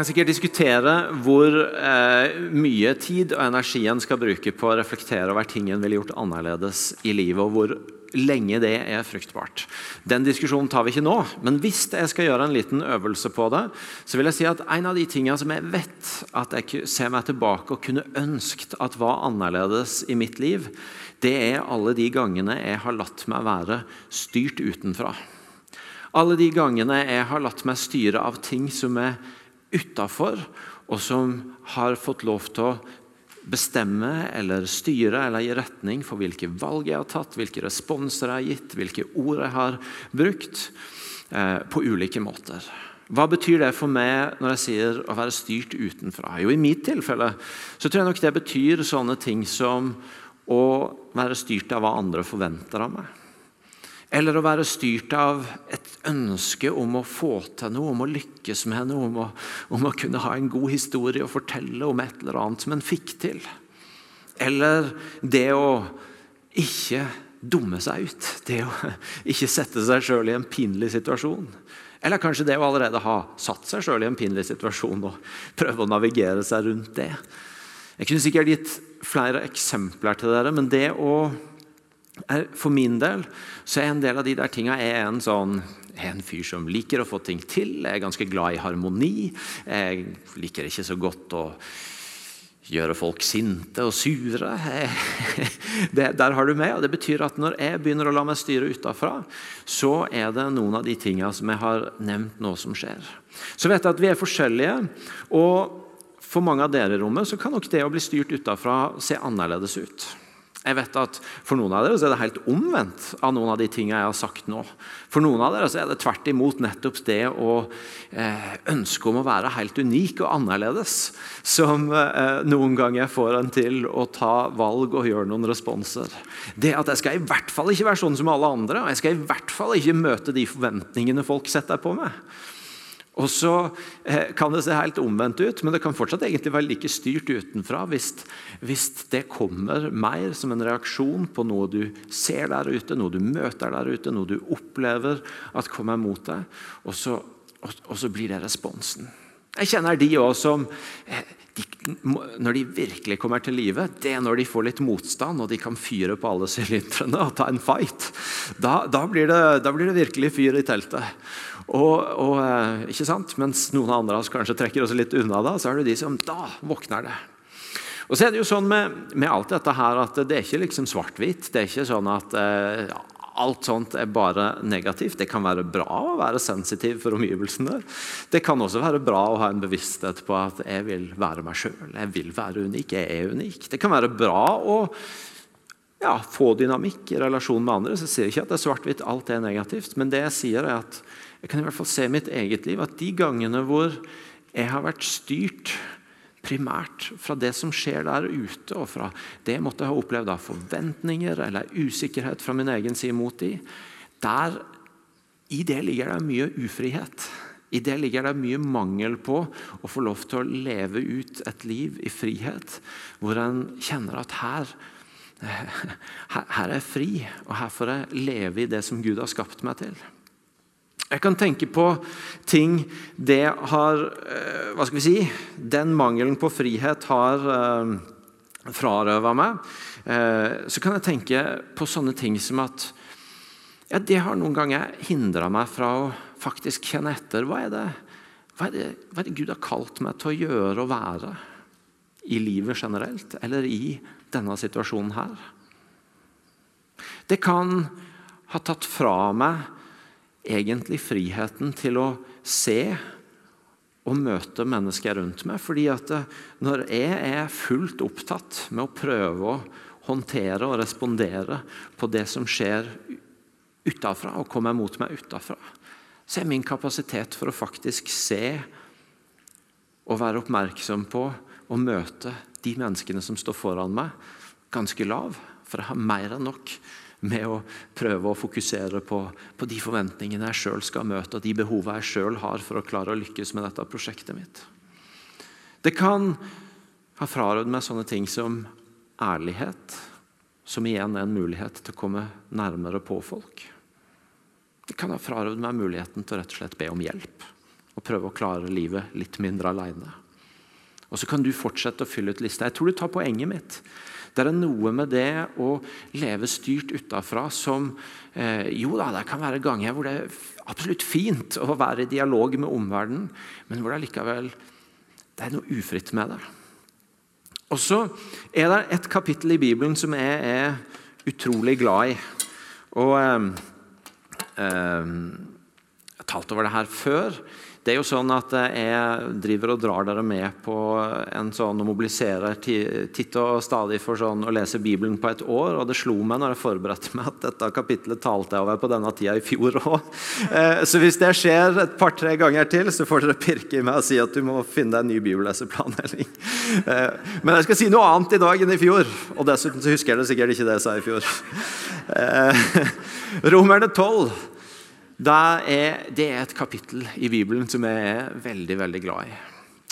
Jeg kan sikkert diskutere hvor eh, mye tid og energi en skal bruke på å reflektere over ting en ville gjort annerledes i livet, og hvor lenge det er fruktbart. Den diskusjonen tar vi ikke nå, men hvis jeg skal gjøre en liten øvelse på det, så vil jeg si at en av de tingene som jeg vet at jeg ser meg tilbake og kunne ønsket at var annerledes i mitt liv, det er alle de gangene jeg har latt meg være styrt utenfra. Alle de gangene jeg har latt meg styre av ting som er utafor, og som har fått lov til å bestemme eller styre eller gi retning for hvilke valg jeg har tatt, hvilke responser jeg har gitt, hvilke ord jeg har brukt, eh, på ulike måter. Hva betyr det for meg når jeg sier å være styrt utenfra? Jo, I mitt tilfelle så tror jeg nok det betyr sånne ting som å være styrt av hva andre forventer av meg. Eller å være styrt av et ønske om å få til noe, om å lykkes med noe, om å, om å kunne ha en god historie å fortelle om et eller annet som en fikk til. Eller det å ikke dumme seg ut. Det å ikke sette seg sjøl i en pinlig situasjon. Eller kanskje det å allerede ha satt seg sjøl i en pinlig situasjon og prøve å navigere seg rundt det. Jeg kunne sikkert gitt flere eksempler til dere, men det å for min del så er en del av de der tinga en sånn en fyr som liker å få ting til, jeg er ganske glad i harmoni. Jeg liker ikke så godt å gjøre folk sinte og sure. Det, der har du meg. og Det betyr at når jeg begynner å la meg styre utafra, så er det noen av de tinga som jeg har nevnt nå, som skjer. Så vet jeg at vi er forskjellige. og For mange av dere i rommet så kan nok det å bli styrt utafra se annerledes ut. Jeg vet at For noen av dere er det helt omvendt av noen av de tingene jeg har sagt nå. For noen av dere er det tvert imot nettopp det å eh, ønske om å være helt unik og annerledes som eh, noen ganger får en til å ta valg og gjøre noen responser. Det at jeg skal i hvert fall ikke være sånn som alle andre, og jeg skal i hvert fall ikke møte de forventningene folk setter på meg. Og så eh, kan det se helt omvendt ut, men det kan fortsatt egentlig være like styrt utenfra hvis, hvis, det kommer mer som en reaksjon på noe du ser der ute, noe du møter der ute, noe du opplever at kommer mot deg, og så, og, og så blir det responsen. Jeg kjenner de òg som eh, de, Når de virkelig kommer til live, det er når de får litt motstand og de kan fyre på alle sylinderne og ta en fight. Da, da, blir det, da blir det virkelig fyr i teltet. Og, og, eh, ikke sant? Mens noen andre av oss kanskje trekker oss litt unna, da, så er det de som da våkner det. Og så er det jo sånn med, med alt dette her at det er ikke liksom svart-hvitt. Det er ikke sånn at eh, alt sånt er bare negativt. Det kan være bra å være sensitiv for omgivelsene. Det kan også være bra å ha en bevissthet på at jeg vil være meg sjøl. Jeg vil være unik. Jeg er unik. Det kan være bra å ja, få dynamikk i relasjon med andre. Så jeg sier ikke at det er svart-hvitt, alt er negativt. Men det jeg sier, er at jeg kan i hvert fall se i mitt eget liv at de gangene hvor jeg har vært styrt primært fra det som skjer der ute, og fra det jeg måtte ha opplevd av forventninger eller usikkerhet fra min egen side mot de, der, I det ligger det mye ufrihet. I det ligger det mye mangel på å få lov til å leve ut et liv i frihet, hvor en kjenner at her, her er jeg fri, og her får jeg leve i det som Gud har skapt meg til. Jeg kan tenke på ting det har eh, Hva skal vi si? Den mangelen på frihet har eh, frarøva meg. Eh, så kan jeg tenke på sånne ting som at ja, det har noen ganger hindra meg fra å faktisk kjenne etter. Hva er, hva, er det, hva er det Gud har kalt meg til å gjøre og være i livet generelt, eller i denne situasjonen her? Det kan ha tatt fra meg egentlig friheten til å se og møte mennesker rundt meg. fordi at eh, når jeg er fullt opptatt med å prøve å håndtere og respondere på det som skjer utafra, og kommer mot meg utafra, så er min kapasitet for å faktisk se og være oppmerksom på og møte de menneskene som står foran meg, ganske lav. For jeg har mer enn nok med å prøve å fokusere på, på de forventningene jeg sjøl skal møte, og de behovene jeg sjøl har for å klare å lykkes med dette prosjektet mitt. Det kan ha frarådd meg sånne ting som ærlighet, som igjen er en mulighet til å komme nærmere på folk. Det kan ha frarådd meg muligheten til å rett og slett be om hjelp. og prøve å klare livet litt mindre alene. Og så kan du fortsette å fylle ut lista. Jeg tror du tar poenget mitt. Det er noe med det å leve styrt utafra som eh, Jo da, det kan være ganger hvor det er absolutt fint å være i dialog med omverdenen, men hvor det likevel det er noe ufritt med det. Og så er det et kapittel i Bibelen som jeg er utrolig glad i. Og eh, eh, Jeg har talt over det her før. Det er jo sånn at Jeg driver og drar dere med på en sånn og mobiliserer titt og stadig for sånn å lese Bibelen på et år. og Det slo meg når jeg forberedte meg at dette kapittelet talte jeg over på denne tida i fjor òg. Eh, så hvis det skjer et par-tre ganger til, så får dere pirke i meg og si at du må finne deg en ny bibelleseplan. Eh, men jeg skal si noe annet i dag enn i fjor. Og dessuten så husker jeg det sikkert ikke det jeg sa i fjor. Eh, Romerne 12 det er, det er et kapittel i Bibelen som jeg er veldig veldig glad i.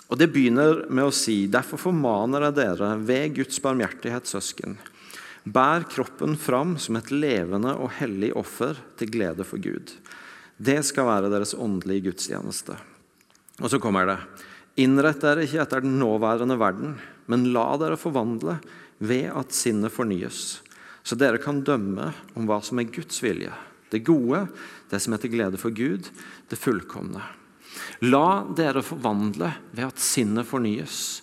Og Det begynner med å si Derfor formaner jeg dere ved Guds barmhjertighet, søsken. Bær kroppen fram som et levende og hellig offer til glede for Gud. Det skal være deres åndelige gudstjeneste. Og så kommer det. Innrett dere ikke etter den nåværende verden, men la dere forvandle ved at sinnet fornyes, så dere kan dømme om hva som er Guds vilje, det gode, det som er til glede for Gud, det fullkomne. La dere forvandle ved at sinnet fornyes.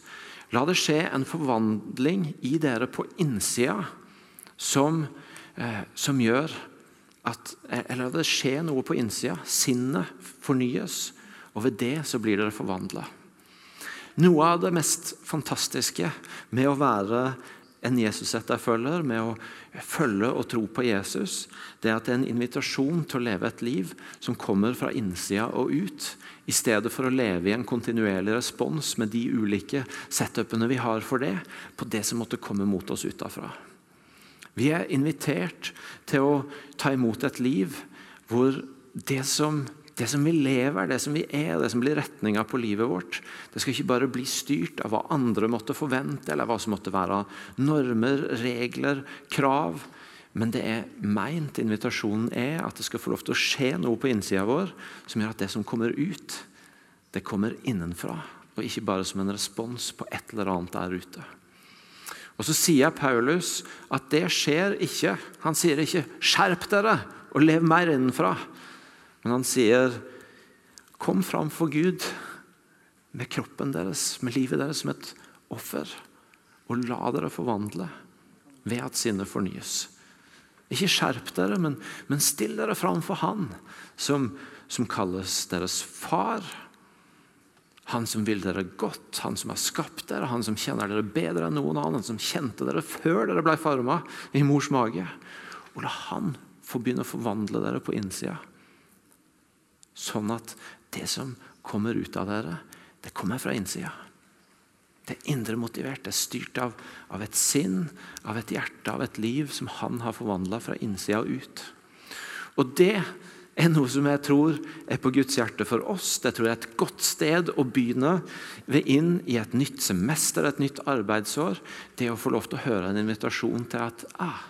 La det skje en forvandling i dere på innsida som, eh, som gjør at Eller la det skjer noe på innsida. Sinnet fornyes, og ved det så blir dere forvandla. Noe av det mest fantastiske med å være en Jesus-etterfølger, med å følge og tro på Jesus, det er at det er en invitasjon til å leve et liv som kommer fra innsida og ut, i stedet for å leve i en kontinuerlig respons med de ulike setupene vi har for det, på det som måtte komme mot oss utafra. Vi er invitert til å ta imot et liv hvor det som det som vi lever, det som vi er, det som blir retninga på livet vårt, det skal ikke bare bli styrt av hva andre måtte forvente, eller hva som måtte være normer, regler, krav. Men det er meint, invitasjonen er at det skal få lov til å skje noe på innsida vår som gjør at det som kommer ut, det kommer innenfra. Og ikke bare som en respons på et eller annet der ute. Og Så sier Paulus at det skjer ikke. Han sier ikke 'skjerp dere og lev mer innenfra'. Men han sier, 'Kom fram for Gud med kroppen deres, med livet deres som et offer.' 'Og la dere forvandle ved at sinnet fornyes.' Ikke skjerp dere, men, men still dere fram for Han som, som kalles deres far. Han som vil dere godt, han som har skapt dere, han som kjenner dere bedre enn noen annen, han som kjente dere før dere ble farma i mors mage. Og la han få begynne å forvandle dere på innsida. Sånn at det som kommer ut av dere, det kommer fra innsida. Det er indre motivert, det er styrt av, av, et sinn, av et hjerte, av et liv som han har forvandla fra innsida og ut. Og det er noe som jeg tror er på Guds hjerte for oss. Det tror jeg er et godt sted å begynne ved inn i et nytt semester, et nytt arbeidsår. Det å få lov til å høre en invitasjon til at ah,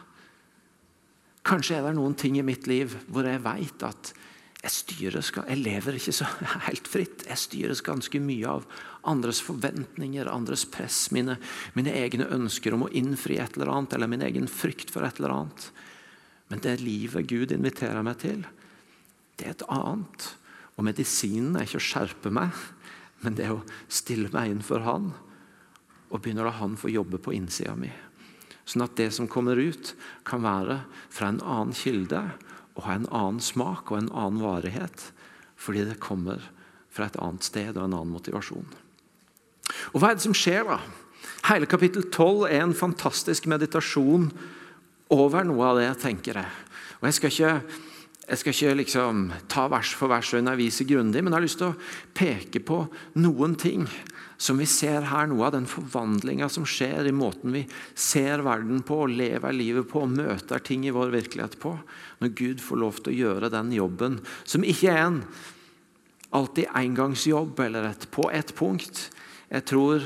kanskje er det noen ting i mitt liv hvor jeg veit at jeg, styres, jeg lever ikke så helt fritt. Jeg styres ganske mye av andres forventninger, andres press, mine, mine, egne ønsker om å innfri et eller annet, eller min egen frykt for et eller annet. Men det livet Gud inviterer meg til, det er et annet. Og medisinen er ikke å skjerpe meg, men det er å stille meg inn for Han og begynne å la Han få jobbe på innsida mi. Sånn at det som kommer ut, kan være fra en annen kilde å ha en annen smak og en annen varighet, fordi det kommer fra et annet sted og en annen motivasjon. Og Hva er det som skjer, da? Hele kapittel 12 er en fantastisk meditasjon over noe av det jeg tenker. Jeg. Og Jeg skal ikke, jeg skal ikke liksom ta vers for vers og undervise grundig, men jeg har lyst til å peke på noen ting som vi ser her, noe av den forvandlinga som skjer i måten vi ser verden på, lever livet på og møter ting i vår virkelighet på. Når Gud får lov til å gjøre den jobben, som ikke er en alltid engangsjobb eller et på ett punkt. Jeg tror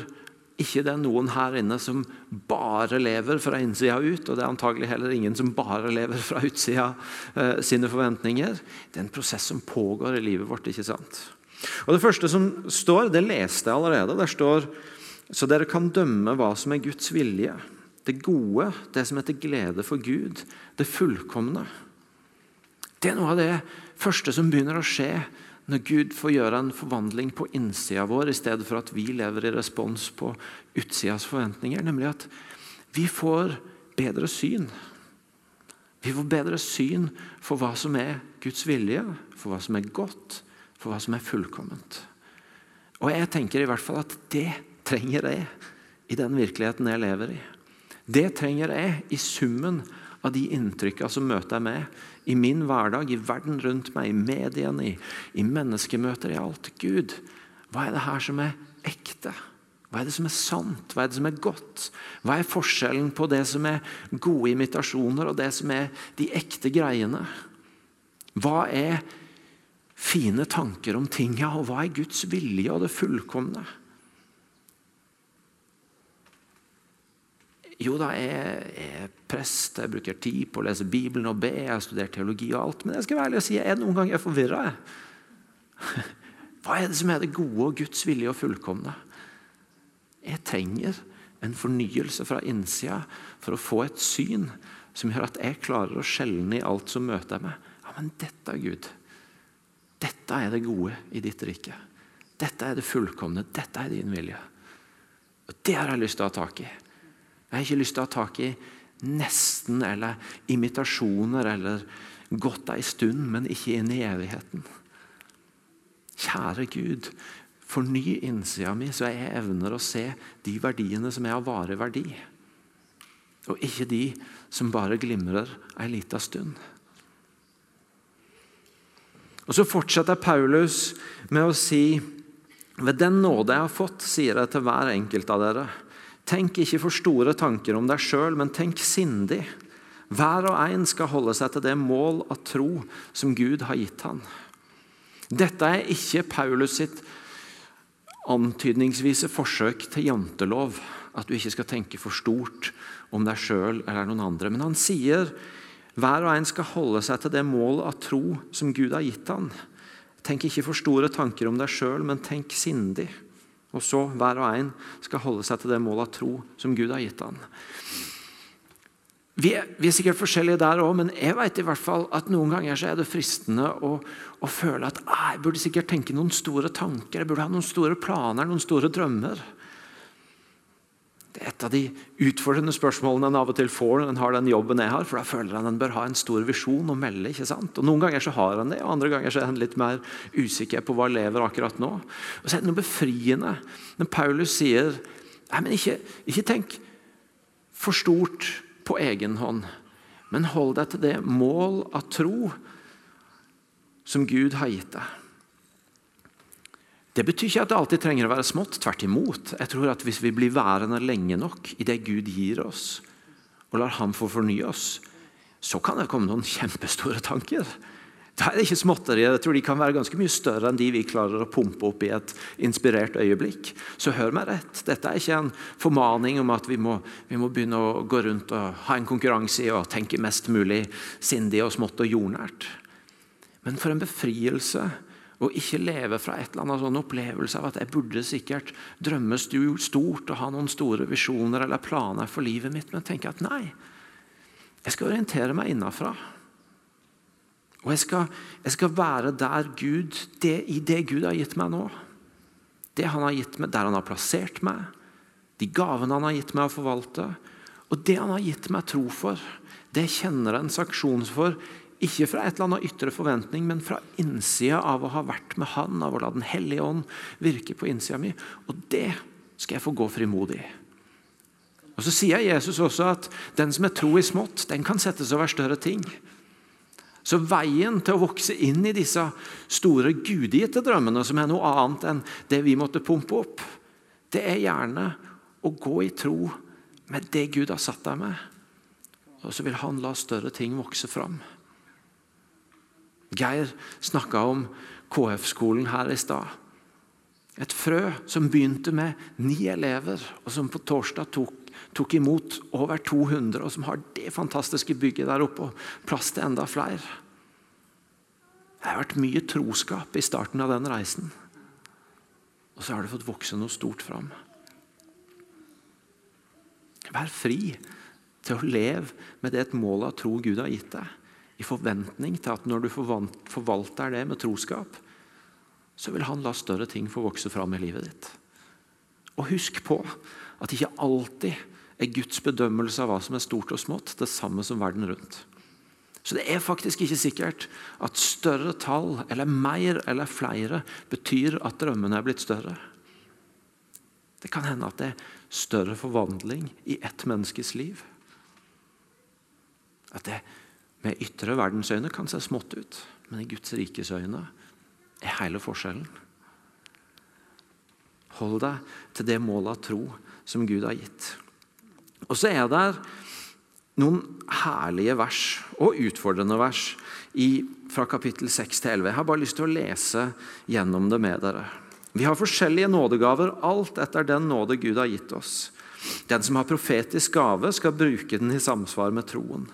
ikke det er noen her inne som bare lever fra innsida ut, og det er antagelig heller ingen som bare lever fra utsida eh, sine forventninger. Det er en prosess som pågår i livet vårt. ikke sant? Og Det første som står, det leste jeg allerede. Der står så dere kan dømme hva som er Guds vilje. Det gode, det som er til glede for Gud. Det fullkomne. Det er noe av det første som begynner å skje når Gud får gjøre en forvandling på innsida vår, i stedet for at vi lever i respons på utsidas forventninger. Nemlig at vi får bedre syn. Vi får bedre syn for hva som er Guds vilje, for hva som er godt, for hva som er fullkomment. Og jeg tenker i hvert fall at det trenger jeg i den virkeligheten jeg lever i. Det trenger jeg i summen av de inntrykkene som møter jeg med i min hverdag, i verden rundt meg, i mediene, i, i menneskemøter, i alt. Gud, hva er det her som er ekte? Hva er det som er sant? Hva er det som er godt? Hva er forskjellen på det som er gode imitasjoner, og det som er de ekte greiene? Hva er fine tanker om tinga, og hva er Guds vilje og det fullkomne? Jo da, jeg er prest, jeg bruker tid på å lese Bibelen og be, jeg har studert teologi og alt, men jeg skal være ærlig og si, jeg er noen ganger forvirra. Hva er det som er det gode og Guds vilje og fullkomne? Jeg trenger en fornyelse fra innsida for å få et syn som gjør at jeg klarer å skjelne i alt som møter meg. Ja, men dette Gud. Dette er det gode i ditt rike. Dette er det fullkomne. Dette er din vilje. Og Det har jeg lyst til å ha tak i. Jeg har ikke lyst til å ha tak i nesten eller imitasjoner eller godt ei stund, men ikke inn i evigheten. Kjære Gud, forny innsida mi, så jeg evner å se de verdiene som er av varig verdi. Og ikke de som bare glimrer ei lita stund. Og Så fortsetter Paulus med å si ved den nåde jeg har fått, sier jeg til hver enkelt av dere Tenk ikke for store tanker om deg sjøl, men tenk sindig. Hver og en skal holde seg til det mål av tro som Gud har gitt han. Dette er ikke Paulus sitt antydningsvise forsøk til jantelov. At du ikke skal tenke for stort om deg sjøl eller noen andre. Men han sier hver og en skal holde seg til det mål av tro som Gud har gitt han. Tenk ikke for store tanker om deg sjøl, men tenk sindig. Og så hver og en skal holde seg til det målet av tro som Gud har gitt han. Vi er, vi er sikkert forskjellige der òg, men jeg vet i hvert fall at noen ganger så er det fristende å, å føle at jeg burde sikkert tenke noen store tanker, jeg burde ha noen store planer, noen store drømmer. Det er et av de utfordrende spørsmålene en av og til får når en har den jobben jeg har. For da føler en en bør ha en stor visjon og melde. ikke sant? Og Noen ganger så har en det, og andre ganger så er en litt mer usikker på hva lever akkurat nå. Og så er det noe befriende når Paulus sier nei, men ikke, ikke tenk for stort på egen hånd, men hold deg til det mål av tro som Gud har gitt deg. Det betyr ikke at det alltid trenger å være smått. Tvert imot. Jeg tror at Hvis vi blir værende lenge nok i det Gud gir oss, og lar Ham få fornye oss, så kan det komme noen kjempestore tanker. Da er det ikke småtterier. Jeg tror de kan være ganske mye større enn de vi klarer å pumpe opp i et inspirert øyeblikk. Så hør meg rett. Dette er ikke en formaning om at vi må, vi må begynne å gå rundt og ha en konkurranse i å tenke mest mulig sindig og smått og jordnært. Men for en befrielse og ikke leve fra et eller annet sånn opplevelse av at jeg burde sikkert drømme stort og ha noen store visjoner eller planer for livet mitt, men tenke at nei, jeg skal orientere meg innafra. Og jeg skal, jeg skal være der Gud, det, i det Gud har gitt meg nå. Det han har gitt meg, Der han har plassert meg, de gavene han har gitt meg å forvalte. Og det han har gitt meg tro for, det kjenner en saksjon for ikke fra et eller annet ytre forventning, men fra innsida av å ha vært med Han, av å la Den hellige ånd virke på innsida mi. Og det skal jeg få gå frimodig. i. Og Så sier Jesus også at den som er tro i smått, den kan settes over større ting. Så veien til å vokse inn i disse store gudgitte drømmene, som er noe annet enn det vi måtte pumpe opp, det er gjerne å gå i tro med det Gud har satt deg med. Og så vil han la større ting vokse fram. Geir snakka om KF-skolen her i stad. Et frø som begynte med ni elever, og som på torsdag tok, tok, imot over 200, og som har det fantastiske bygget der oppe og plass til enda flere. Det har vært mye troskap i starten av den reisen. og så har det fått vokse noe stort fram. Vær fri til å leve med det et mål av tro Gud har gitt deg, i forventning til at når du forvalter det med troskap, så vil han la større ting få vokse fram i livet ditt. Og husk på at ikke alltid er Guds bedømmelse av hva som er stort og smått, det samme som verden rundt. Så det er faktisk ikke sikkert at større tall, eller mer eller flere, betyr at drømmene er blitt større. Det kan hende at det er større forvandling i ett menneskes liv. At det med ytre verdensøyne kan se smått ut, men i Guds rikes øyne er hele forskjellen. Hold deg til det målet av tro som Gud har gitt. Og så er det noen herlige vers og utfordrende vers i, fra kapittel 6 til 11. Jeg har bare lyst til å lese gjennom det med dere. Vi har forskjellige nådegaver, alt etter den nåde Gud har gitt oss. Den som har profetisk gave, skal bruke den i samsvar med troen.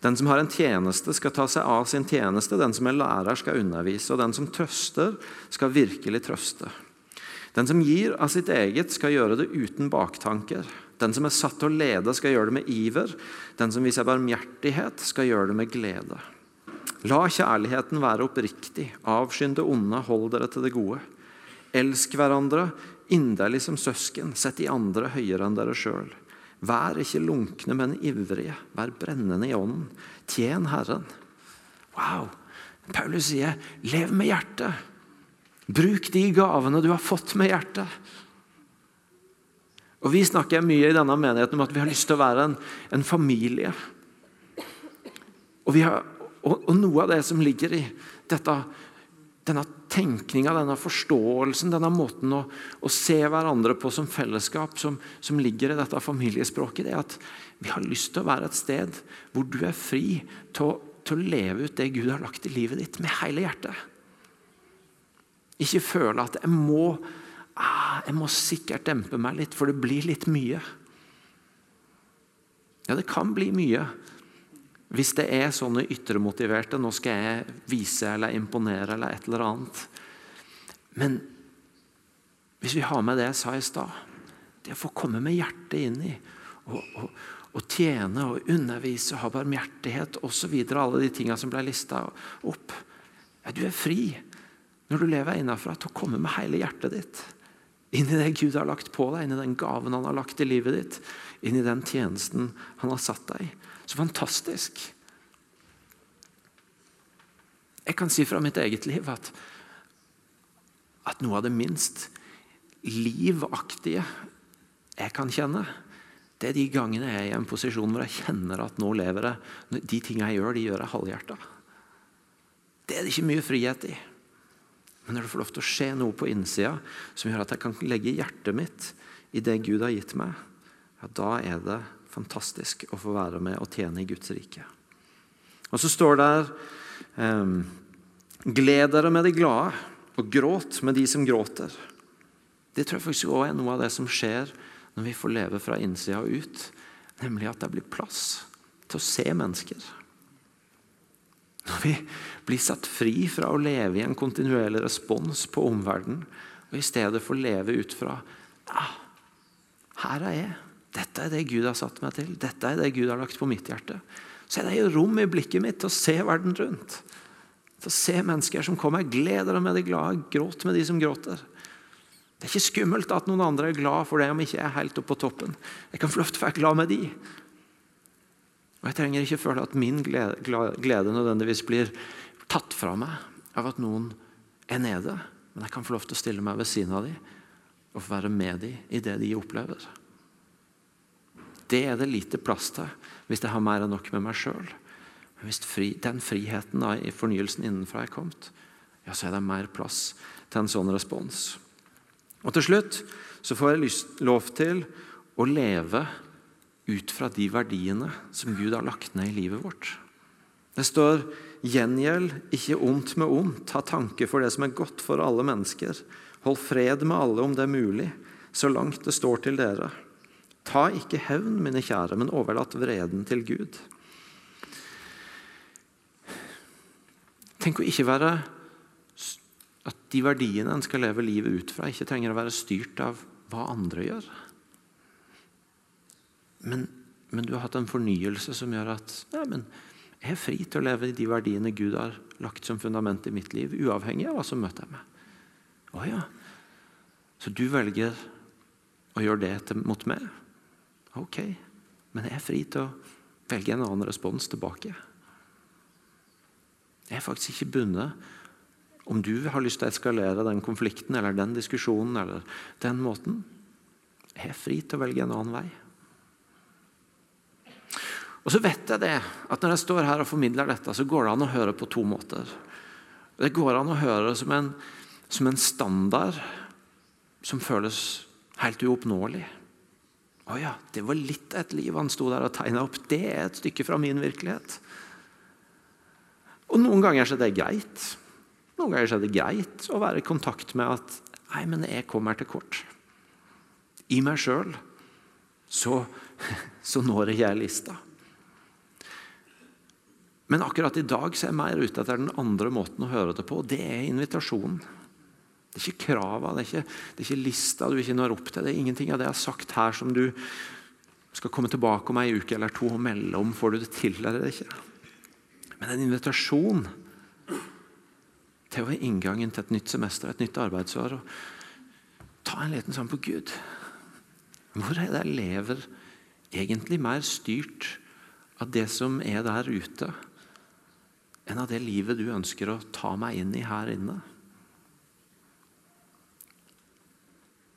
Den som har en tjeneste, skal ta seg av sin tjeneste. Den som er lærer, skal undervise. Og den som trøster, skal virkelig trøste. Den som gir av sitt eget, skal gjøre det uten baktanker. Den som er satt til å lede, skal gjøre det med iver. Den som viser barmhjertighet, skal gjøre det med glede. La kjærligheten være oppriktig. Avskynd det onde, hold dere til det gode. Elsk hverandre inderlig som søsken. Sett de andre høyere enn dere sjøl. Vær ikke lunkne, men ivrige. Vær brennende i ånden. Tjen Herren. Wow! Paulus sier, 'Lev med hjertet'. Bruk de gavene du har fått med hjertet. Og Vi snakker mye i denne menigheten om at vi har lyst til å være en, en familie. Og, har, og, og, noe av det som ligger i dette denne tenkninga, denne forståelsen, denne måten å, å, se hverandre på som fellesskap, som, som, ligger i dette familiespråket, det er at vi har lyst til å være et sted hvor du er fri til å, til å leve ut det Gud har lagt i livet ditt, med hele hjertet. Ikke føle at jeg må, ah, jeg må sikkert dempe meg litt, for det blir litt mye. Ja, det kan bli mye. Hvis det er sånne ytremotiverte 'nå skal jeg vise eller imponere' eller et eller annet. Men hvis vi har med det jeg sa i stad, det å få komme med hjertet inn i og, og, og tjene og undervise og ha barmhjertighet osv., alle de tingene som ble lista opp ja, Du er fri når du lever innenfra, til å komme med hele hjertet ditt inn i det Gud har lagt på deg, inn i den gaven han har lagt i livet ditt, inn i den tjenesten han har satt deg i. Så fantastisk. Jeg kan si fra mitt eget liv at, at noe av det minst livaktige jeg kan kjenne, det er de gangene jeg er i en posisjon hvor jeg kjenner at nå lever jeg De tingene jeg gjør, de gjør jeg halvhjerta. Det er det ikke mye frihet i. Men når det får lov til å skje noe på innsida som gjør at jeg kan legge hjertet mitt i det Gud har gitt meg, ja, da er det fantastisk å få være med og tjene i Guds rike. Og så står det um, Gled dere med de glade, og gråt med de som gråter. Det tror jeg faktisk også er noe av det som skjer når vi får leve fra innsida og ut. Nemlig at det blir plass til å se mennesker. Når vi blir satt fri fra å leve i en kontinuerlig respons på omverdenen, og i stedet får leve ut fra ah, Her er jeg. Dette er det Gud har satt meg til. Dette er det Gud har lagt på mitt hjerte. Så er det jo rom i blikket mitt til å se verden rundt. Til å se mennesker som kommer. Gled dere med de glade, gråt med de som gråter. Det er ikke skummelt at noen andre er glad for det om jeg ikke er helt oppe på toppen. Jeg kan få lov til å være glad med de. Og Jeg trenger ikke føle at min glede, glede nødvendigvis blir tatt fra meg av at noen er nede. Men jeg kan få lov til å stille meg ved siden av dem og få være med dem i det de opplever. Det er det lite plass til hvis jeg har mer enn nok med meg sjøl. Hvis fri, den friheten da, i fornyelsen innenfra er kommet, ja, så er det mer plass til en sånn respons. Og Til slutt så får jeg lyst, lov til å leve ut fra de verdiene som Gud har lagt ned i livet vårt. Det står 'Gjengjeld ikke ondt med ondt'. Ha tanke for det som er godt for alle mennesker. Hold fred med alle om det er mulig, så langt det står til dere. Ta ikke hevn, mine kjære, men overlat vreden til Gud. Tenk å ikke være At de verdiene en skal leve livet ut fra, ikke trenger å være styrt av hva andre gjør. Men, men du har hatt en fornyelse som gjør at nei, men jeg er fri til å leve i de verdiene Gud har lagt som fundament i mitt liv, uavhengig av hva som møter jeg med. Å ja. Så du velger å gjøre det mot meg? Ok. Men jeg er fri til å velge en annen respons tilbake. Jeg er faktisk ikke bundet om du har lyst til å eskalere den konflikten eller den diskusjonen eller den måten. Jeg er fri til å velge en annen vei. Og så vet jeg det, at Når jeg står her og formidler dette, så går det an å høre på to måter. Det går an å høre som en, som en standard som føles helt uoppnåelig. Å ja, det var litt et liv han sto der og tegna opp. Det er et stykke fra min virkelighet. Og noen ganger er det greit. Noen ganger er det greit å være i kontakt med at Nei, men jeg kommer til kort. I meg sjøl så, så når jeg lista. Men akkurat i dag så er jeg mer ute etter den andre måten å høre det på. Det er invitasjonen. Det er ikke krava, det er ikke, det er ikke lista du ikke når opp til. Det er ingenting av det jeg har sagt her som du skal komme tilbake om ei uke eller to og melde om. Får du det til eller ikke? Men en invitasjon til å være inngangen til et nytt semester, et nytt arbeidsår. og Ta en liten sånn på Gud. Hvor er det jeg lever egentlig mer styrt av det som er der ute? enn av det livet du ønsker å ta meg inn i her inne.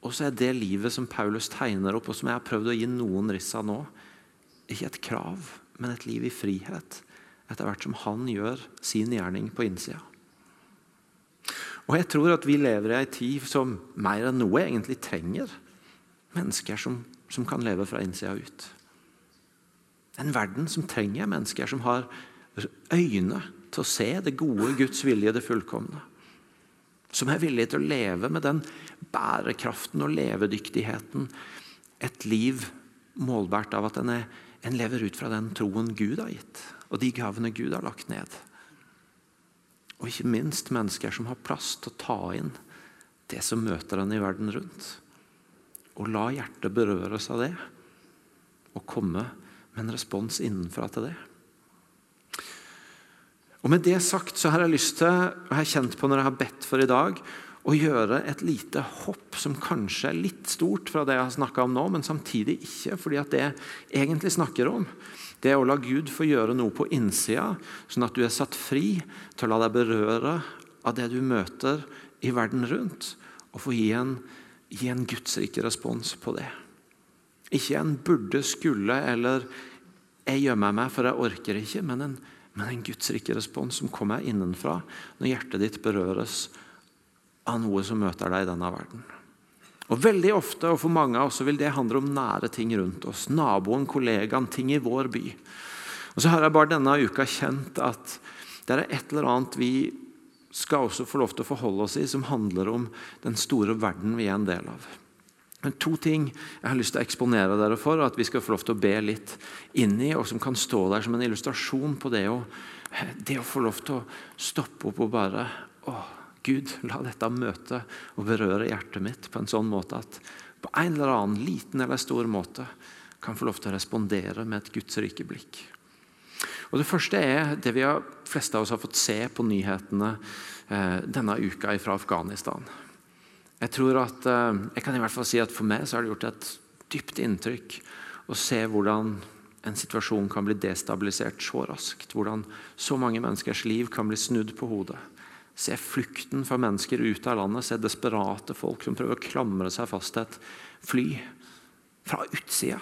Og så er det livet som Paulus tegner opp, og som jeg har prøvd å gi noen riss av nå, ikke et krav, men et liv i frihet. Etter hvert som han gjør sin gjerning på innsida. Og jeg tror at vi lever i ei tid som mer enn noe egentlig trenger mennesker som, som kan leve fra innsida ut. En verden som trenger mennesker som har øyne til å se det gode, Guds vilje, det fullkomne. Som er villig til å leve med den bærekraften og levedyktigheten. Et liv målbært av at en, er, en lever ut fra den troen Gud har gitt, og de gavene Gud har lagt ned. Og ikke minst mennesker som har plass til å ta inn det som møter en i verden rundt. Og la hjertet berøres av det, og komme med en respons innenfra til det. Og Med det sagt så har jeg lyst til, og jeg har kjent på når jeg har bedt for i dag, å gjøre et lite hopp som kanskje er litt stort fra det jeg har snakka om nå, men samtidig ikke. fordi at det jeg egentlig snakker om, det er å la Gud få gjøre noe på innsida, sånn at du er satt fri til å la deg berøre av det du møter i verden rundt, og få gi en, gi en gudsrik respons på det. Ikke en burde, skulle eller 'jeg gjemmer meg, for jeg orker ikke', men en en gudsrike respons som kommer innenfra når hjertet ditt berøres av noe som møter deg i denne verden. Og Veldig ofte og for mange av oss vil det handle om nære ting rundt oss. Naboen, kollegaen, ting i vår by. Og Så har jeg bare denne uka kjent at det er et eller annet vi skal også få lov til å forholde oss i, som handler om den store verden vi er en del av. Men to ting jeg har lyst til å eksponere dere for, og at vi skal få lov til å be litt inn i, og som kan stå der som en illustrasjon på det å, det å få lov til å stoppe opp og bare Å, Gud, la dette møte og berøre hjertet mitt på en sånn måte at på en eller annen liten eller stor måte kan få lov til å respondere med et Guds rike blikk. Og Det første er det vi har, fleste av oss har fått se på nyhetene eh, denne uka fra Afghanistan. Jeg tror at, eh, jeg kan i hvert fall si at For meg så har det gjort et dypt inntrykk å se hvordan en situasjon kan bli destabilisert så raskt. Hvordan så mange menneskers liv kan bli snudd på hodet. Se flukten fra mennesker ut av landet. Se desperate folk som prøver å klamre seg fast til et fly fra utsida.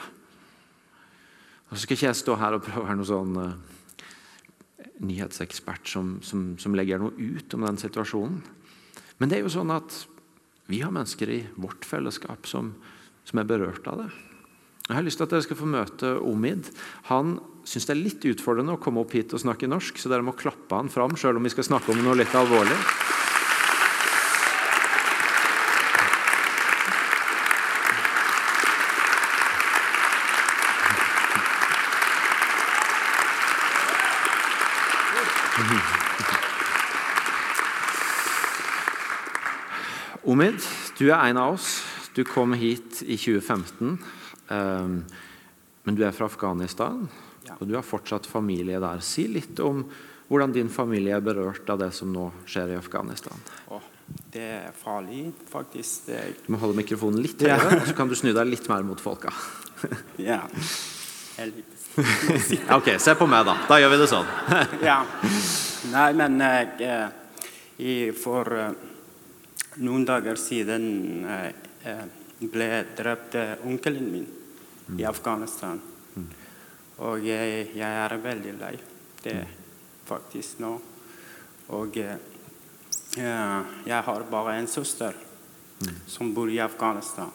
Og så skal ikke jeg stå her og prøve å være noen sånn uh, nyhetsekspert som, som, som legger noe ut om den situasjonen. Men det er jo sånn at vi har mennesker i vårt fellesskap som, som er berørt av det. Jeg har lyst til at dere skal få møte Omid. Han syns det er litt utfordrende å komme opp hit og snakke norsk, så dere må klappe han fram selv om vi skal snakke om noe litt alvorlig. Omid, du er en av oss. Du kom hit i 2015. Um, men du er fra Afghanistan. Og du har fortsatt familie der. Si litt om hvordan din familie er berørt av det som nå skjer i Afghanistan. Åh, det er farlig, faktisk. Er, Du må holde mikrofonen litt høyere, og så kan du snu deg litt mer mot folka. ja. Ok, se på meg, da. Da gjør vi det sånn. ja. Nei, men jeg, jeg for eh, noen dager siden eh, eh, ble drept eh, onkelen min i Afghanistan. Og jeg, jeg er veldig lei det faktisk nå. Og eh, eh, jeg har bare en søster som bor i Afghanistan.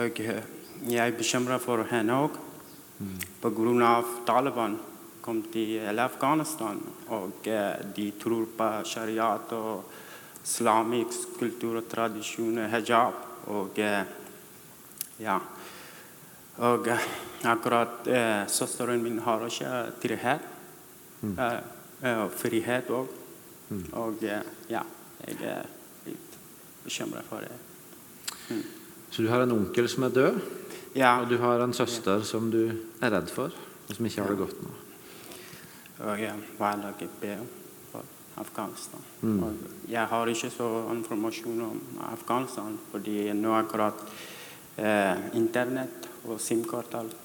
Og eh, jeg er bekymra for henne òg. Pga. Taliban kom til Afghanistan, og de tror på shariat og islamisk kultur og tradisjon, hijab. Og ja. Og akkurat eh, søsteren min har ikke trygghet. Mm. eh, frihet òg. Og eh, ja, jeg er litt bekymra for det. Så du har en onkel som er død, Ja. og du har en søster som du er redd for, og som ikke har det godt nå. Og jeg hverdagen ber for Afghanistan. Mm. Og jeg har ikke så informasjon om Afghanistan, fordi nå akkurat eh, internett og SIM-kort alt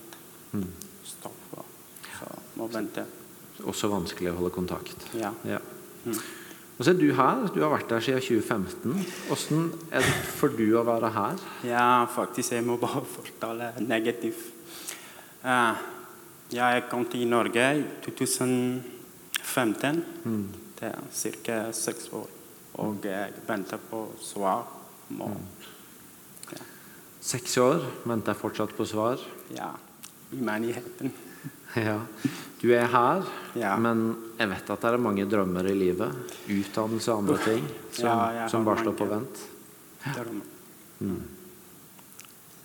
Mm. stopper. Så må vente. Også vanskelig å holde kontakt. Ja. Ja. Mm. Og så er du her. Du har vært der siden 2015. Hvordan er det for du å være her? ja, faktisk, jeg må bare fortelle negativt. Uh, jeg kom til Norge i 2015. Mm. Det er ca. seks år. Og jeg venter på svar. Må, Seks år, venter jeg fortsatt på svar. ja, i menigheten. Ja. Du er her, Ja. men jeg vet at det er mange drømmer i livet. Utdannelse og andre ting som, Ja, som bare står på vent. Mm.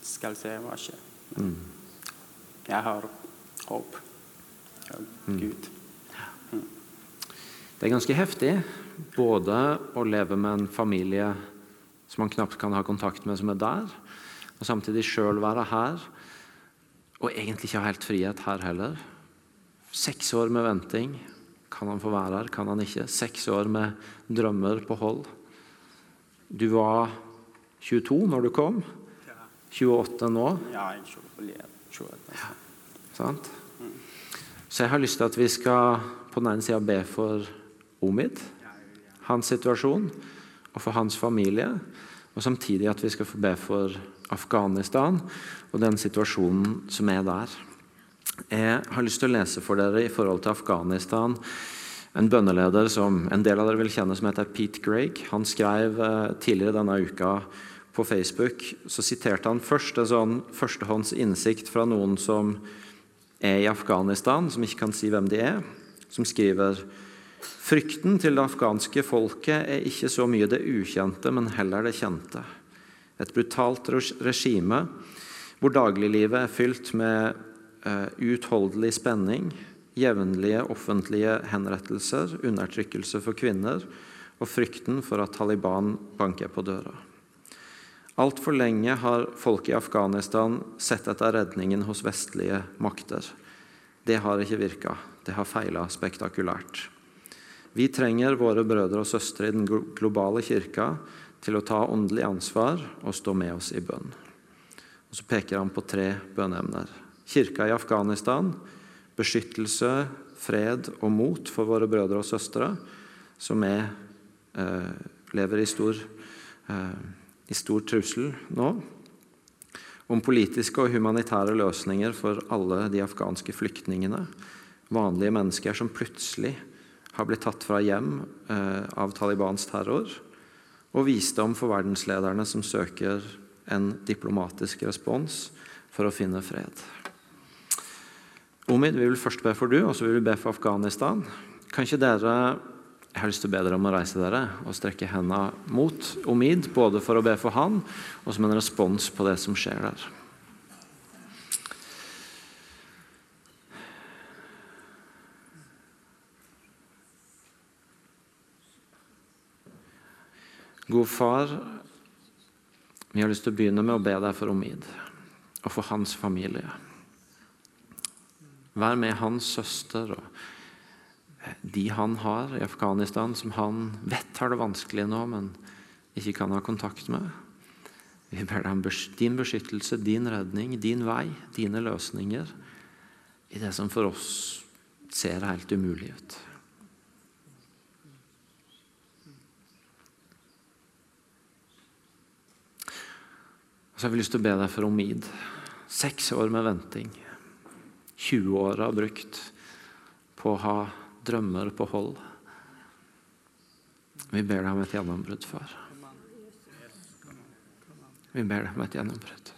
Skal se hva skjer. Mm. Jeg har håp. Mm. Gud. Det er ganske heftig både å leve med en familie som man knapt kan ha kontakt med, som er der, og samtidig sjøl være her, og egentlig ikke helt frihet her heller. Seks år med venting. Kan han få være her? Kan han ikke? Seks år med drømmer på hold. Du var 22 når du kom. 28 nå. Ja, 20. Sant? Så jeg har lyst til at vi skal på den ene sida be for Omid, hans situasjon, og for hans familie. Og samtidig at vi skal få be for Afghanistan og den situasjonen som er der. Jeg har lyst til å lese for dere i forhold til Afghanistan en bønneleder som en del av dere vil kjenne, som heter Pete Greig. Han skrev eh, tidligere denne uka på Facebook så siterte han først en sånn førstehånds innsikt fra noen som er i Afghanistan, som ikke kan si hvem de er, som skriver Frykten til det afghanske folket er ikke så mye det ukjente, men heller det kjente. Et brutalt regime hvor dagliglivet er fylt med uh, uutholdelig spenning, jevnlige offentlige henrettelser, undertrykkelse for kvinner og frykten for at Taliban banker på døra. Altfor lenge har folk i Afghanistan sett etter redningen hos vestlige makter. Det har ikke virka. Det har feila spektakulært. Vi trenger våre brødre og søstre i den globale kirka til å ta åndelig ansvar og stå med oss i bønn. Og Så peker han på tre bønneemner. Kirka i Afghanistan, beskyttelse, fred og mot for våre brødre og søstre, som er, eh, lever i stor, eh, i stor trussel nå. Om politiske og humanitære løsninger for alle de afghanske flyktningene. Vanlige mennesker som plutselig har blitt tatt fra hjem eh, av Talibans terror. Og visdom for verdenslederne som søker en diplomatisk respons for å finne fred. Omid, vi vil først be for du, og så vil vi be for Afghanistan. Kan ikke dere jeg har lyst til å be dere om å reise dere og strekke hendene mot Omid, både for å be for han og som en respons på det som skjer der. God far, Vi har lyst til å begynne med å be deg for Omid og for hans familie. Vær med hans søster og de han har i Afghanistan, som han vet har det vanskelig nå, men ikke kan ha kontakt med. Vi ber deg om din beskyttelse, din redning, din vei, dine løsninger i det som for oss ser helt umulig ut. Så har vi lyst til å be deg for Omid. Seks år med venting. 20 år har brukt på å ha drømmer på hold. Vi ber deg om et gjennombrudd, far. Vi ber deg om et gjennombrudd.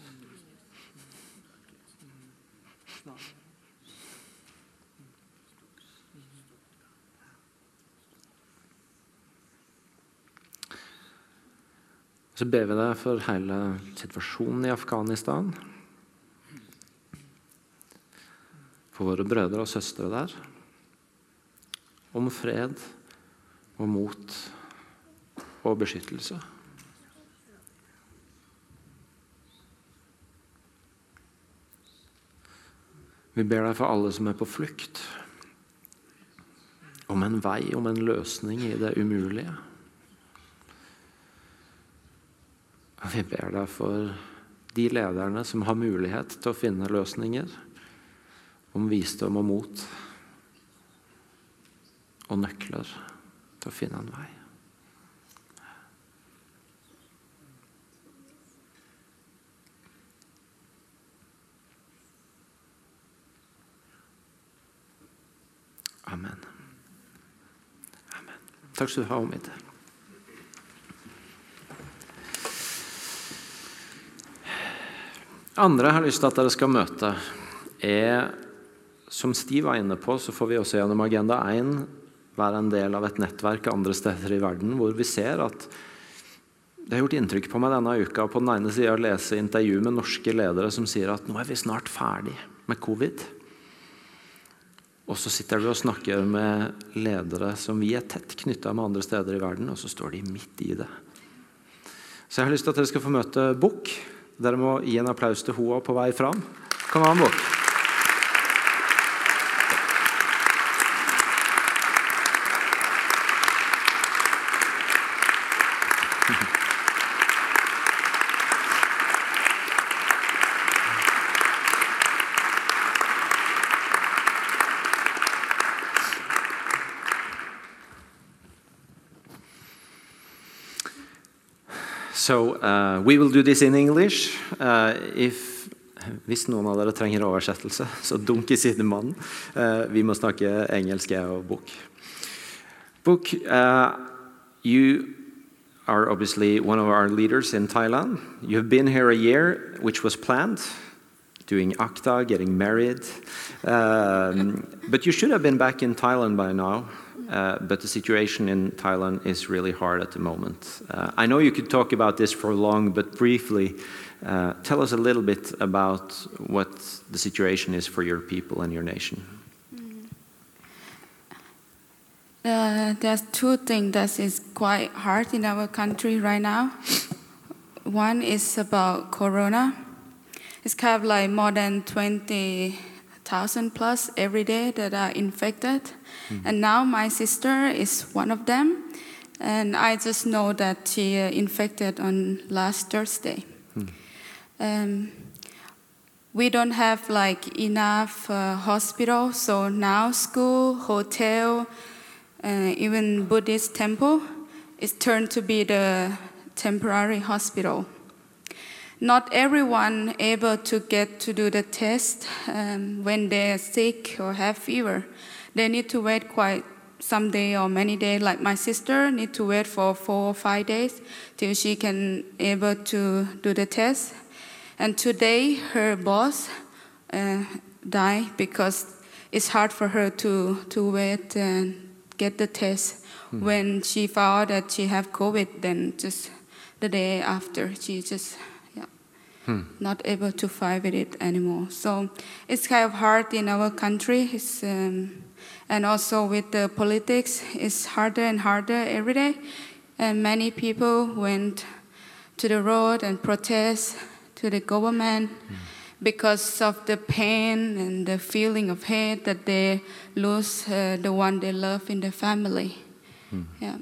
Så ber vi deg for hele situasjonen i Afghanistan. For våre brødre og søstre der. Om fred og mot og beskyttelse. Vi ber deg for alle som er på flukt. Om en vei, om en løsning i det umulige. Og vi ber deg for de lederne som har mulighet til å finne løsninger, om visdom og mot og nøkler til å finne en vei. Amen. Amen. Takk skal du ha, Omid. Andre jeg har lyst til at dere skal møte, er Som Stiv var inne på, så får vi også gjennom Agenda 1 være en del av et nettverk andre steder i verden hvor vi ser at det har gjort inntrykk på meg denne uka på den ene sida å lese intervju med norske ledere som sier at nå er vi snart ferdig med covid. Og så sitter du og snakker med ledere som vi er tett knytta med andre steder i verden, og så står de midt i det. Så jeg har lyst til at dere skal få møte Bukk. Dere må gi en applaus til henne på vei fram. Kom an, Bård. So uh, we will do this in English. Uh, if, hvis noen av dere trenger oversettelse, så dunk i sidemannen. Uh, vi må snakke engelsk, jeg og Book. Book, uh, you are obviously one of our leaders in Thailand. You have been here a year, which was planned, doing ACTA, getting married. Um, but you should have been back in Thailand by now. Uh, but the situation in Thailand is really hard at the moment. Uh, I know you could talk about this for long, but briefly, uh, tell us a little bit about what the situation is for your people and your nation. Uh, there's two things that is quite hard in our country right now. One is about Corona. It's kind of like more than 20,000 plus every day that are infected. Mm. And now my sister is one of them. And I just know that she uh, infected on last Thursday. Mm. Um, we don't have like enough uh, hospital, so now school, hotel, uh, even Buddhist temple is turned to be the temporary hospital. Not everyone able to get to do the test um, when they're sick or have fever they need to wait quite some day or many days. Like my sister need to wait for four or five days till she can able to do the test. And today her boss uh, died because it's hard for her to to wait and get the test. Mm. When she found that she have COVID, then just the day after she just hmm. not able to fight with it anymore. So it's kind of hard in our country. It's um, and also with the politics, it's harder and harder every day. And many people went to the road and protest to the government because of the pain and the feeling of hate that they lose uh, the one they love in the family. Yeah.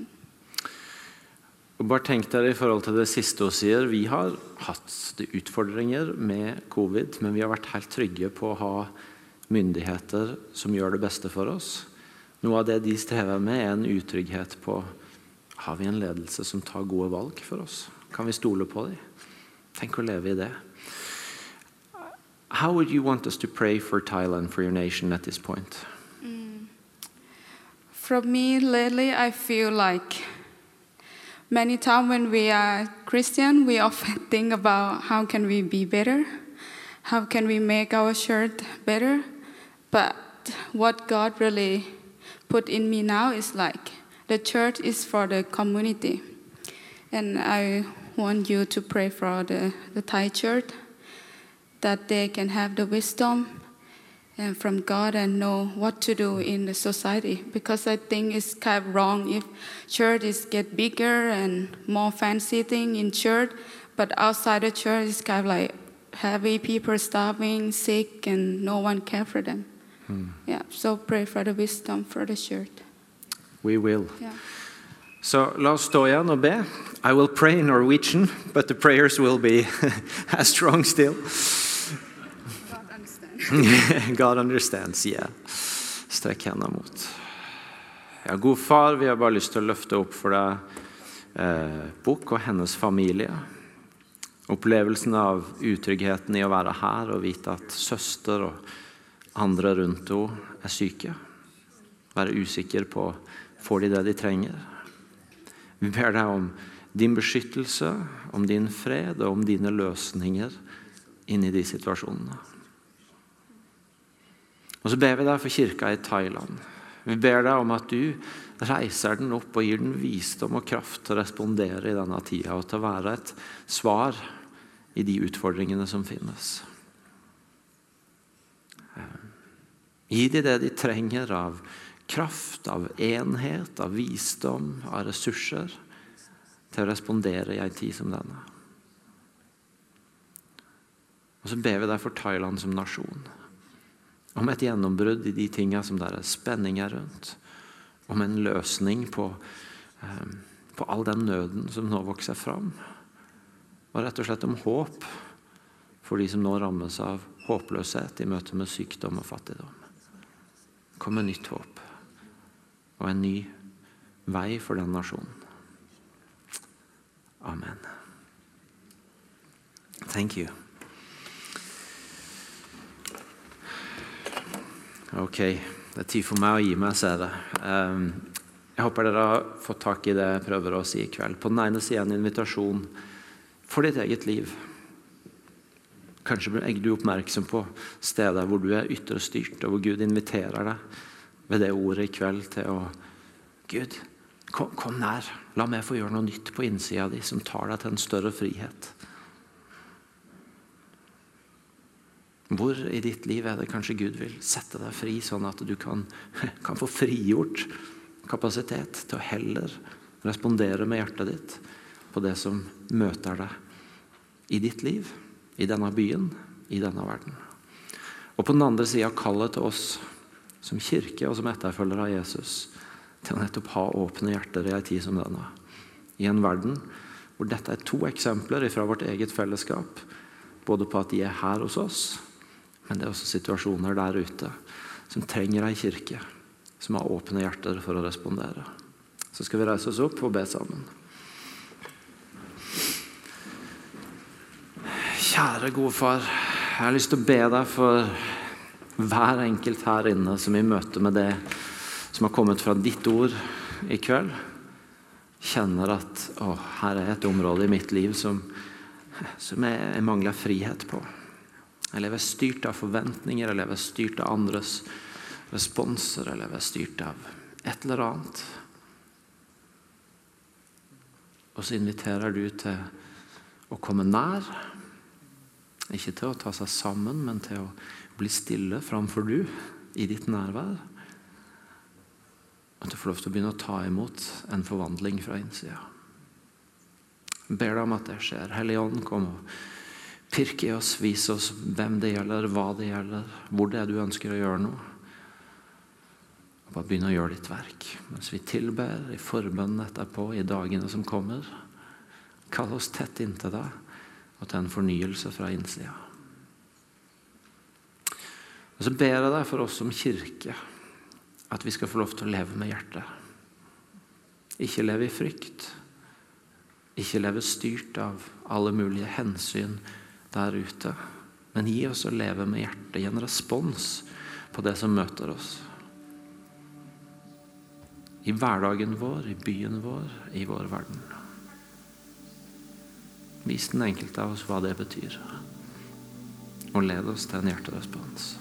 Og bare tenk dere i forhold til det siste hun sier. Vi har hatt utfordringer med covid, men vi har vært helt trygge på å ha myndigheter som gjør det beste for oss. Noe av det de strever med, er en utrygghet på har vi en ledelse som tar gode valg for oss. Kan vi stole på dem? Tenk å leve i det. How would you want us to pray for Thailand, for your nation at this point? For me lately, I feel like many times when we are Christian, we often think about how can we be better, how can we make our church better. But what God really put in me now is like the church is for the community, and I want you to pray for the, the Thai church that they can have the wisdom and from God and know what to do in the society because I think it's kind of wrong if churches get bigger and more fancy thing in church, but outside the church it's kind of like heavy people starving, sick, and no one care for them. Hmm. Yeah, so pray for the wisdom for the church. We will. Yeah. So la oss stå igjen og be. I will pray in Norwegian, but the prayers will be as strong still. God understand. God understands, yeah. Strekk hendene mot. Ja, god far, vi har bare lyst til å løfte opp for deg eh, Bukk og hennes familie. Opplevelsen av utryggheten i å være her og vite at søster og andre rundt henne er syke. Være usikker på får de det de trenger. Vi ber deg om din beskyttelse, om din fred og om dine løsninger inn i de situasjonene. Og så ber vi deg for kirka i Thailand. Vi ber deg om at du reiser den opp og gir den visdom og kraft til å respondere i denne tida, og til å være et svar i de utfordringene som finnes. Gi dem det de trenger av kraft, av enhet, av visdom, av ressurser til å respondere i en tid som denne. Og så ber vi deg for Thailand som nasjon. Om et gjennombrudd i de tinga som det er spenninger rundt. Om en løsning på, eh, på all den nøden som nå vokser fram. Og rett og slett om håp for de som nå rammes av håpløshet i møte med sykdom og fattigdom. Kom med nytt håp og en ny vei for den nasjonen. Amen. Thank you. Ok, det er tid for meg å gi meg, ser jeg. Um, jeg håper dere har fått tak i det jeg prøver å si i kveld. På den ene sida en invitasjon for ditt eget liv. Kanskje blir du oppmerksom på steder hvor du er ytre styrt, og hvor Gud inviterer deg ved det ordet i kveld til å Gud, kom, kom nær. La meg få gjøre noe nytt på innsida di som tar deg til en større frihet. Hvor i ditt liv er det kanskje Gud vil sette deg fri, sånn at du kan, kan få frigjort kapasitet til å heller respondere med hjertet ditt på det som møter deg i ditt liv, i denne byen, i denne verden. Og på den andre sida kallet til oss som kirke og som etterfølgere av Jesus til å nettopp ha åpne hjerter i en tid som denne. I en verden hvor dette er to eksempler fra vårt eget fellesskap. Både på at de er her hos oss, men det er også situasjoner der ute som trenger ei kirke som har åpne hjerter for å respondere. Så skal vi reise oss opp og be sammen. Kjære gode far, jeg har lyst til å be deg for hver enkelt her inne som i møte med det som har kommet fra ditt ord i kveld, kjenner at å, her er et område i mitt liv som, som jeg, jeg mangler frihet på. Jeg lever styrt av forventninger, jeg lever styrt av andres responser, jeg lever styrt av et eller annet. Og så inviterer du til å komme nær. Ikke til å ta seg sammen, men til å bli stille framfor du i ditt nærvær. At du får lov til å begynne å ta imot en forvandling fra innsida. Jeg ber deg om at det skjer. Hellige Ånd, kom og pirk i oss. Vis oss hvem det gjelder, hva det gjelder, hvor det er du ønsker å gjøre noe. Og bare begynne å gjøre ditt verk mens vi tilber i forbønnen etterpå, i dagene som kommer. Kall oss tett inntil deg og til en fornyelse fra innsida. Og så ber jeg deg for oss som kirke at vi skal få lov til å leve med hjertet. Ikke leve i frykt. Ikke leve styrt av alle mulige hensyn der ute. Men gi oss å leve med hjertet, gi en respons på det som møter oss. I hverdagen vår, i byen vår, i vår verden. Vis den enkelte av oss hva det betyr. Og led oss til en hjerterespons.